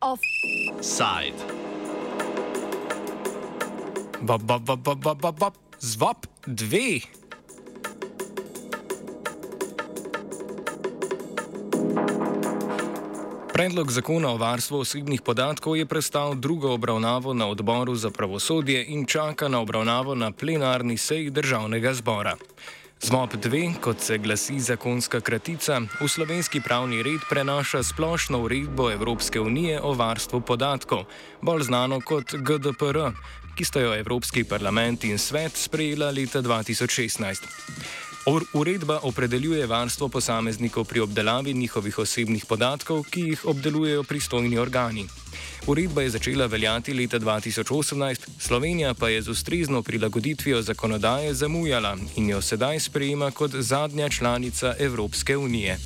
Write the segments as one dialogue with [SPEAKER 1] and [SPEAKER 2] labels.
[SPEAKER 1] Offside.
[SPEAKER 2] Bop, bop, bop, bop, bop, bop, bop. Zvop dve. Predlog zakona o varstvu osebnih podatkov je prestal drugo obravnavo na odboru za pravosodje in čaka na obravnavo na plenarni seji državnega zbora. ZMOP 2, kot se glasi zakonska kratica, v slovenski pravni red prenaša splošno uredbo Evropske unije o varstvu podatkov, bolj znano kot GDPR, ki sta jo Evropski parlament in svet sprejela leta 2016. Uredba opredeljuje varstvo posameznikov pri obdelavi njihovih osebnih podatkov, ki jih obdelujejo pristojni organi. Uredba je začela veljati leta 2018, Slovenija pa je z ustrezno prilagoditvijo zakonodaje zamujala in jo sedaj sprejema kot zadnja članica Evropske unije.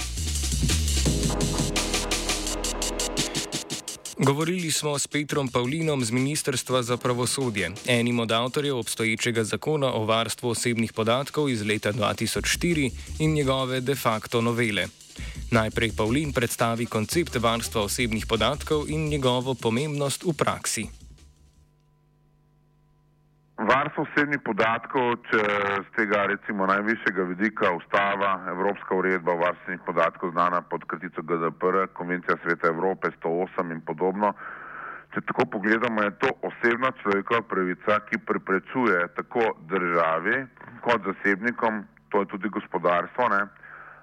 [SPEAKER 2] Govorili smo s Petrom Pavlinom z Ministrstva za pravosodje, enim od avtorjev obstoječega zakona o varstvu osebnih podatkov iz leta 2004 in njegove de facto novele. Najprej Pavlin predstavi koncept varstva osebnih podatkov in njegovo pomembnost v praksi.
[SPEAKER 3] Varstvo osebnih podatkov, če z tega recimo najvišjega vidika ustava, Evropska uredba o varstvenih podatkov, znana pod kratico GDPR, Konvencija Sveta Evrope 108 in podobno. Če tako pogledamo, je to osebna človekova pravica, ki preprečuje tako državi kot zasebnikom, to je tudi gospodarstvo, ne,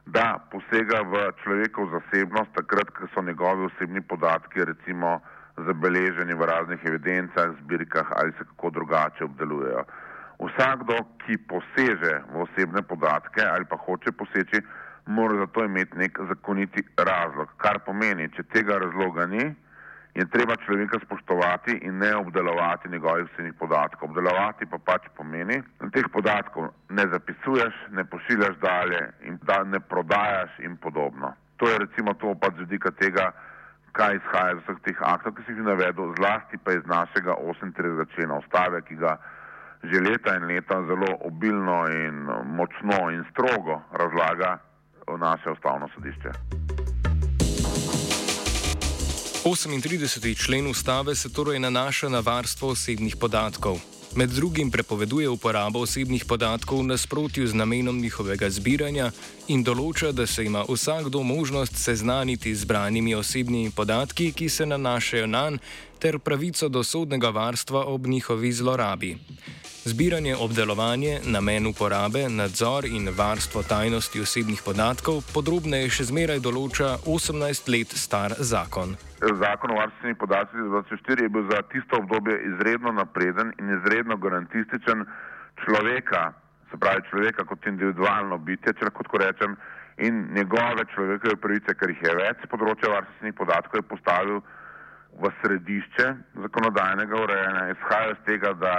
[SPEAKER 3] da posega v človekov zasebnost takrat, ko so njegovi osebni podatki recimo zabeleženi v raznih evidencah, zbirkah ali se kako drugače obdelujejo. Vsakdo, ki poseže v osebne podatke ali pa hoče poseči, mora za to imeti nek zakoniti razlog. Kar pomeni, če tega razloga ni, je treba človeka spoštovati in ne obdelovati njegovih osebnih podatkov. Obdelovati pa pač pomeni, da teh podatkov ne zapisuješ, ne pošiljaš dalje in da ne prodajaš in podobno. To je recimo to pač z vidika tega, kaj izhaja iz vseh teh aktov, ki si jih navedel, zlasti pa iz našega 38. člena ustave, ki ga že leta in leta zelo obilno in močno in strogo razlaga naše ustavno sodišče.
[SPEAKER 2] 38. člen ustave se torej nanaša na varstvo osebnih podatkov. Med drugim prepoveduje uporabo osebnih podatkov v nasprotju z namenom njihovega zbiranja in določa, da se ima vsakdo možnost seznaniti z branimi osebnimi podatki, ki se nanašajo na nj, ter pravico do sodnega varstva ob njihovi zlorabi. Zbiranje, obdelovanje, namen uporabe, nadzor in varstvo tajnosti osebnih podatkov podrobneje še zmeraj določa 18 let star zakon.
[SPEAKER 3] Zakon o varstvenih podatkih iz 2004 je bil za tisto obdobje izredno napreden in izredno garantističen človeka, se pravi človeka kot individualno bitje, če lahko rečem, in njegove človekove pravice, ker jih je več z področja varstvenih podatkov, je postavil v središče zakonodajnega urejanja. Izhaja iz tega, da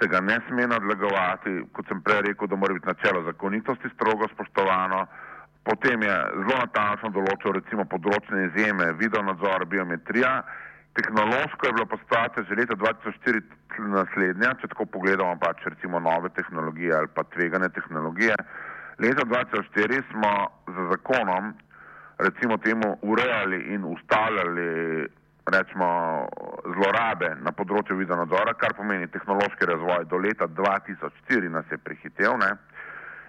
[SPEAKER 3] se ga ne sme nadlegovati, kot sem prej rekel, da mora biti načelo zakonitosti strogo spoštovano. Potem je zelo natančno določil recimo področne izjeme, video nadzor, biometrija. Tehnološko je bilo postavljati že leta 2004 naslednja, če tako pogledamo pač recimo nove tehnologije ali pa tvegane tehnologije. Leta 2004 smo z zakonom recimo temu urejali in ustavljali rečemo, zlorabe na področju video nadzora, kar pomeni tehnološki razvoj do leta 2004 nas je prehitev ne?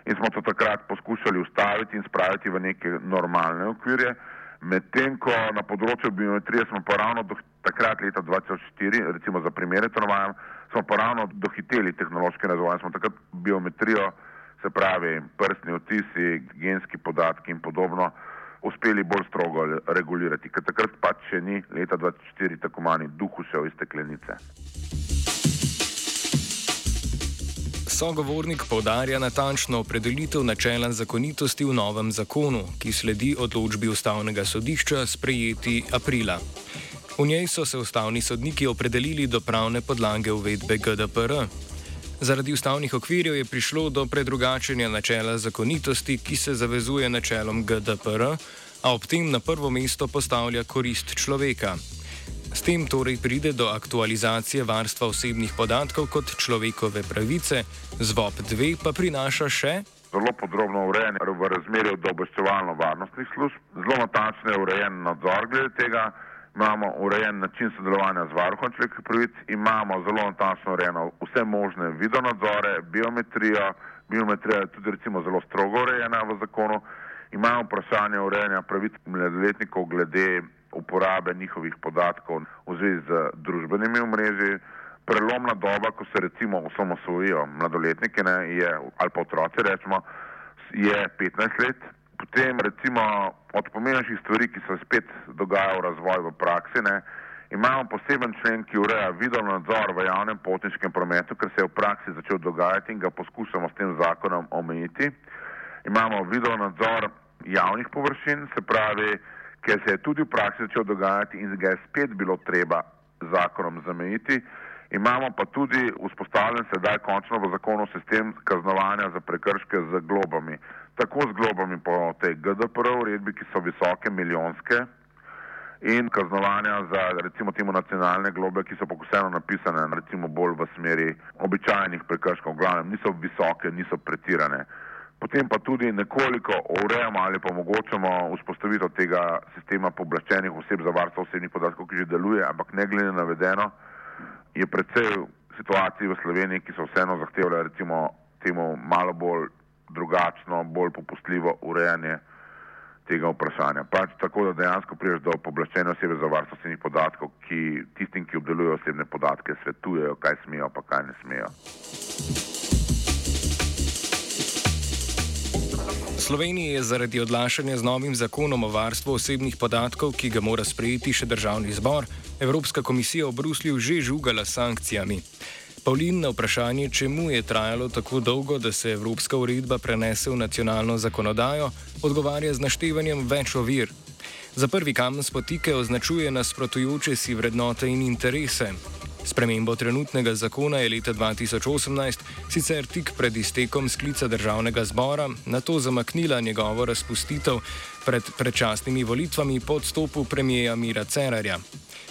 [SPEAKER 3] In smo to takrat poskušali ustaviti in spraviti v neke normalne okvirje, medtem ko na področju biometrije smo pa ravno do, takrat leta 2004, recimo za primere to navajam, smo pa ravno dohiteli tehnološki razvoj, smo takrat biometrijo, se pravi prstni otisi, genski podatki in podobno, uspeli bolj strogo regulirati, ker takrat pač še ni leta 2004 tako manj duhu šel iz steklenice.
[SPEAKER 2] Sogovornik povdarja natančno opredelitev načela zakonitosti v novem zakonu, ki sledi odločbi ustavnega sodišča sprejeti aprila. V njej so se ustavni sodniki opredelili do pravne podlage uvedbe GDPR, Zaradi ustavnih okvirjev je prišlo do predrugačenja načela zakonitosti, ki se zavezuje načelom GDPR, a ob tem na prvo mesto postavlja korist človeka. S tem torej pride do aktualizacije varstva osebnih podatkov kot človekove pravice, ZVOP-2 pa prinaša še.
[SPEAKER 3] Zelo podrobno urejen v razmerju do obveščevalno-varnostnih služb, zelo natančno je urejen nadzor glede tega, imamo urejen način sodelovanja z varuhom človekovih pravic, imamo zelo natančno urejeno vse možne videonadzore, biometrijo, biometrija je tudi recimo zelo strogo urejena v zakonu, imamo vprašanje urejanja pravic mladoletnikov glede uporabe njihovih podatkov v zvezi z družbenimi omrežji. Prelomna doba, ko se recimo osamosvojijo mladoletniki ne, je, ali pa otroci rečemo, je 15 let. Potem recimo od pomembnejših stvari, ki se spet dogajajo v razvoju v praksi, ne, imamo poseben člen, ki ureja video nadzor v javnem potniškem prometu, ker se je v praksi začel dogajati in ga poskušamo s tem zakonom omejiti. Imamo video nadzor javnih površin, se pravi, ker se je tudi v praksi začel dogajati in ga je spet bilo treba zakonom zamejiti. Imamo pa tudi vzpostavljen sedaj končno v zakonu sistem kaznovanja za prekrške z globami. Tako z globami po tej GDPR uredbi, ki so visoke, milijonske, in kaznovanja za recimo temu nacionalne globe, ki so pa vseeno napisane recimo bolj v smeri običajnih prekrškov, glavnem niso visoke, niso pretirane potem pa tudi nekoliko urejamo ali pa omogočamo vzpostavitev tega sistema pooblaščenih oseb za varstvo osebnih podatkov, ki že deluje, ampak ne glede na navedeno, je predvsej situacij v Sloveniji, ki so vseeno zahtevali recimo temu malo bolj drugačno, bolj popustljivo urejanje tega vprašanja. Pač tako, da dejansko priješ do pooblaščene osebe za varstvo osebnih podatkov, ki tistim, ki obdelujejo osebne podatke, svetujejo, kaj smejo, pa kaj ne smejo.
[SPEAKER 2] Sloveniji je zaradi odlašanja z novim zakonom o varstvu osebnih podatkov, ki ga mora sprejeti še državni zbor, Evropska komisija v Bruslju že žugala sankcijami. Pavlin na vprašanje, čemu je trajalo tako dolgo, da se Evropska uredba prenese v nacionalno zakonodajo, odgovarja z naštevanjem več ovir. Za prvi kamen spotike označuje nasprotujoče si vrednote in interese, Spremembo trenutnega zakona je leta 2018 sicer tik pred iztekom sklica državnega zbora na to zamaknila njegovo razpustitev pred predčasnimi volitvami po odstopu premijeja Mira Cerarja.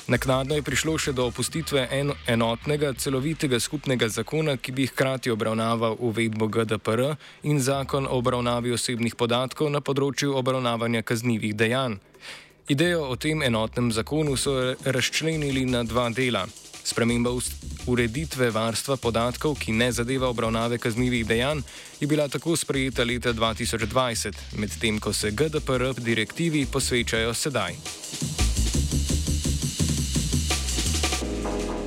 [SPEAKER 2] Naknadno je prišlo še do opustitve en enotnega celovitega skupnega zakona, ki bi hkrati obravnaval uvedbo GDPR in zakon o obravnavi osebnih podatkov na področju obravnavanja kaznjivih dejanj. Idejo o tem enotnem zakonu so razčlenili na dva dela. Sprememba ureditve varstva podatkov, ki ne zadeva obravnave kaznjivih dejanj, je bila tako sprejeta leta 2020, medtem ko se GDPR direktivi posvečajo sedaj.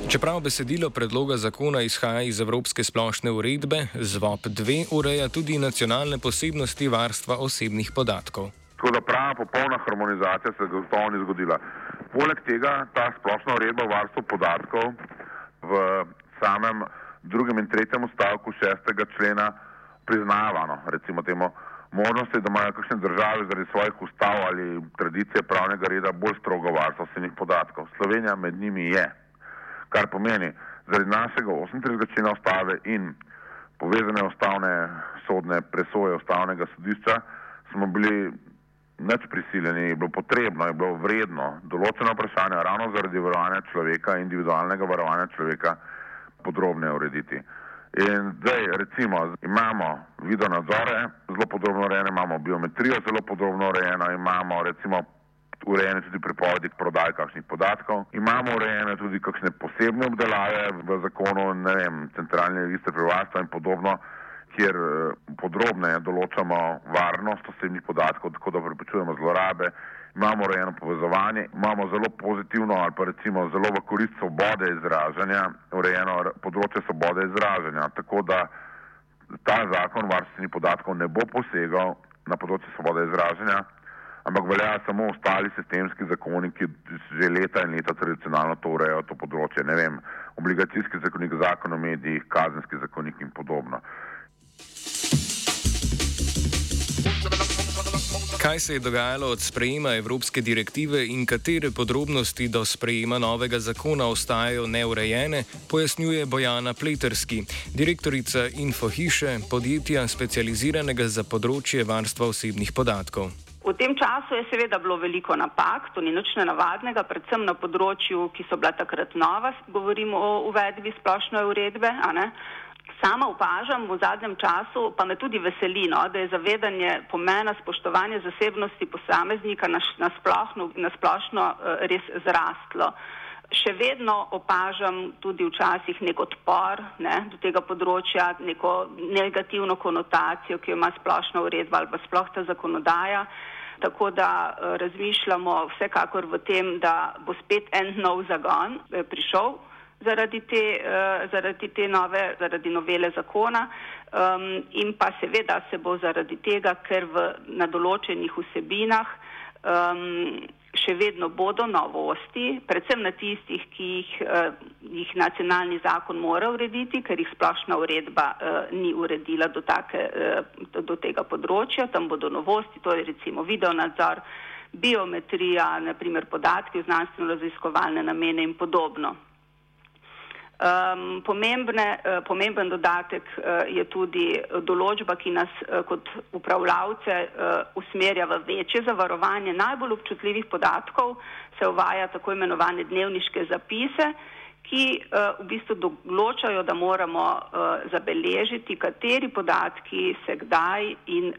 [SPEAKER 2] Čeprav besedilo predloga zakona izhaja iz Evropske splošne uredbe, ZVOP-2 ureja tudi nacionalne posebnosti varstva osebnih podatkov.
[SPEAKER 3] Tako da prava popolna harmonizacija se je gotovo ni zgodila. Poleg tega ta splošna uredba o varstvu podatkov v samem drugem in tretjem stavku šestega člena priznava, no, recimo temu, možnosti, da imajo kakšne države zaradi svojih ustav ali tradicije pravnega reda bolj strogo varstvo osebnih podatkov. Slovenija med njimi je, kar pomeni, zaradi našega 38. člena ustave in povezane ustavne sodne presoje ustavnega sodišča smo bili nič prisiljeni, je bilo potrebno, je bilo vredno določeno vprašanje ravno zaradi varovanja človeka, individualnega varovanja človeka podrobneje urediti. In zdaj recimo imamo video nadzore zelo podrobno urejene, imamo biometrijo zelo podrobno urejeno, imamo recimo urejene tudi prepovedi prodaje kakšnih podatkov, imamo urejene tudi kakšne posebne obdelave v zakonu, ne vem, centralni registr prebivalstva in podobno kjer eh, podrobneje določamo varnost osebnih podatkov, tako da preprečujemo zlorabe, imamo urejeno povezovanje, imamo zelo pozitivno ali pa recimo zelo v korist svobode izražanja, urejeno področje svobode izražanja, tako da ta zakon varstvenih podatkov ne bo posegal na področje svobode izražanja, ampak velja samo ostali sistemski zakoni, ki že leta in leta tradicionalno to urejajo to področje, ne vem, obligacijski zakonik, zakon o medijih, kazenski zakonik in podobno.
[SPEAKER 2] Kaj se je dogajalo od sprejema Evropske direktive in katere podrobnosti do sprejema novega zakona ostajajo neurejene, pojasnjuje Bojana Pleterski, direktorica Infohiše, podjetja specializiranega za področje varstva osebnih podatkov.
[SPEAKER 4] V tem času je seveda bilo veliko napak, to ni nič nenavadnega, predvsem na področju, ki so bila takrat nova, govorimo o uvedbi splošne uredbe. Sama opažam v zadnjem času, pa me tudi veseli, no, da je zavedanje pomena spoštovanja zasebnosti posameznika na, na, splošno, na splošno uh, res zrastlo. Še vedno opažam tudi včasih nek odpor ne, do tega področja, neko negativno konotacijo, ki jo ima splošna uredba ali pa sploh ta zakonodaja tako da eh, razmišljamo vsekakor v tem, da bo spet en nov zagon eh, prišel zaradi te, eh, zaradi te nove, zaradi novele zakona um, in pa seveda se bo zaradi tega, ker v, na določenih vsebinah um, še vedno bodo novosti, predvsem na tistih, ki jih, uh, jih nacionalni zakon mora urediti, ker jih splošna uredba uh, ni uredila do, take, uh, do tega področja. Tam bodo novosti, to je recimo videonadzor, biometrija, naprimer podatki v znanstveno-raziskovalne namene in podobno. Um, pomembne, uh, pomemben dodatek uh, je tudi določba, ki nas kot upravljavce usmerja v večje zavarovanje najbolj občutljivih podatkov, se uvaja tako imenovane dnevniške zapise, ki v bistvu določajo, da moramo zabeležiti, kateri podatki se kdaj in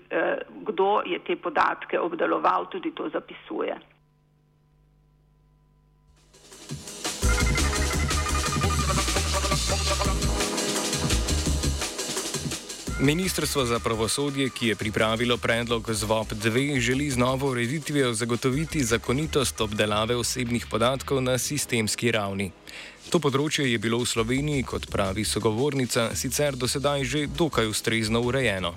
[SPEAKER 4] kdo je te podatke obdeloval, tudi to zapisuje.
[SPEAKER 2] Ministrstvo za pravosodje, ki je pripravilo predlog ZVOP-2, želi z novo ureditvijo zagotoviti zakonitost obdelave osebnih podatkov na sistemski ravni. To področje je bilo v Sloveniji, kot pravi sogovornica, sicer do sedaj že dokaj ustrezno urejeno.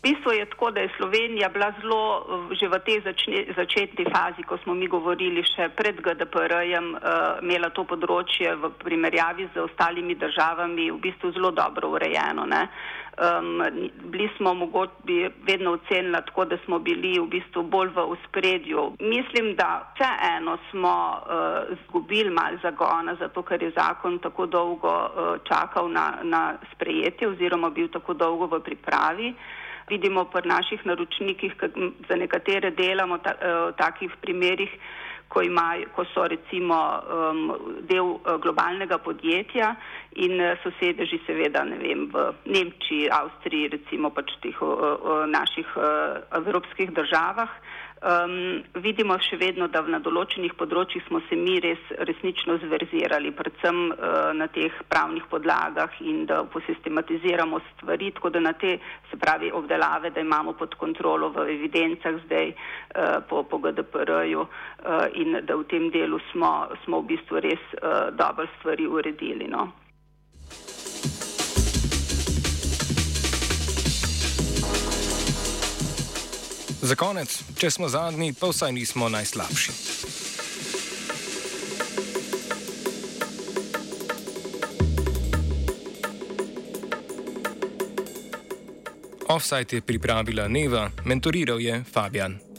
[SPEAKER 4] V bistvu je tako, da je Slovenija bila zelo že v tej začne, začetni fazi, ko smo mi govorili še pred GDPR-jem, uh, imela to področje v primerjavi z ostalimi državami v bistvu zelo dobro urejeno. Um, bili smo mogoče vedno ocenili tako, da smo bili v bistvu bolj v uspredju. Mislim, da vseeno smo uh, zgubili mal zagona, zato ker je zakon tako dolgo uh, čakal na, na sprejetje oziroma bil tako dolgo v pripravi vidimo pri naših naročnikih, za nekatere delamo ta, uh, v takih primerih, ko, imaj, ko so recimo um, del uh, globalnega podjetja in uh, sosedeži seveda ne vem, v Nemčiji, Avstriji, recimo pač tih uh, uh, naših uh, evropskih državah. Um, vidimo še vedno, da na določenih področjih smo se mi res resnično zverzirali, predvsem uh, na teh pravnih podlagah in da posistematiziramo stvari, tako da na te, se pravi, obdelave, da imamo pod kontrolo v evidencah zdaj uh, po, po GDPR-ju uh, in da v tem delu smo, smo v bistvu res uh, dobro stvari uredili. No.
[SPEAKER 2] Za konec, če smo zadnji, pa vsaj nismo najslabši. Offside je pripravila Neva, mentoriral je Fabian.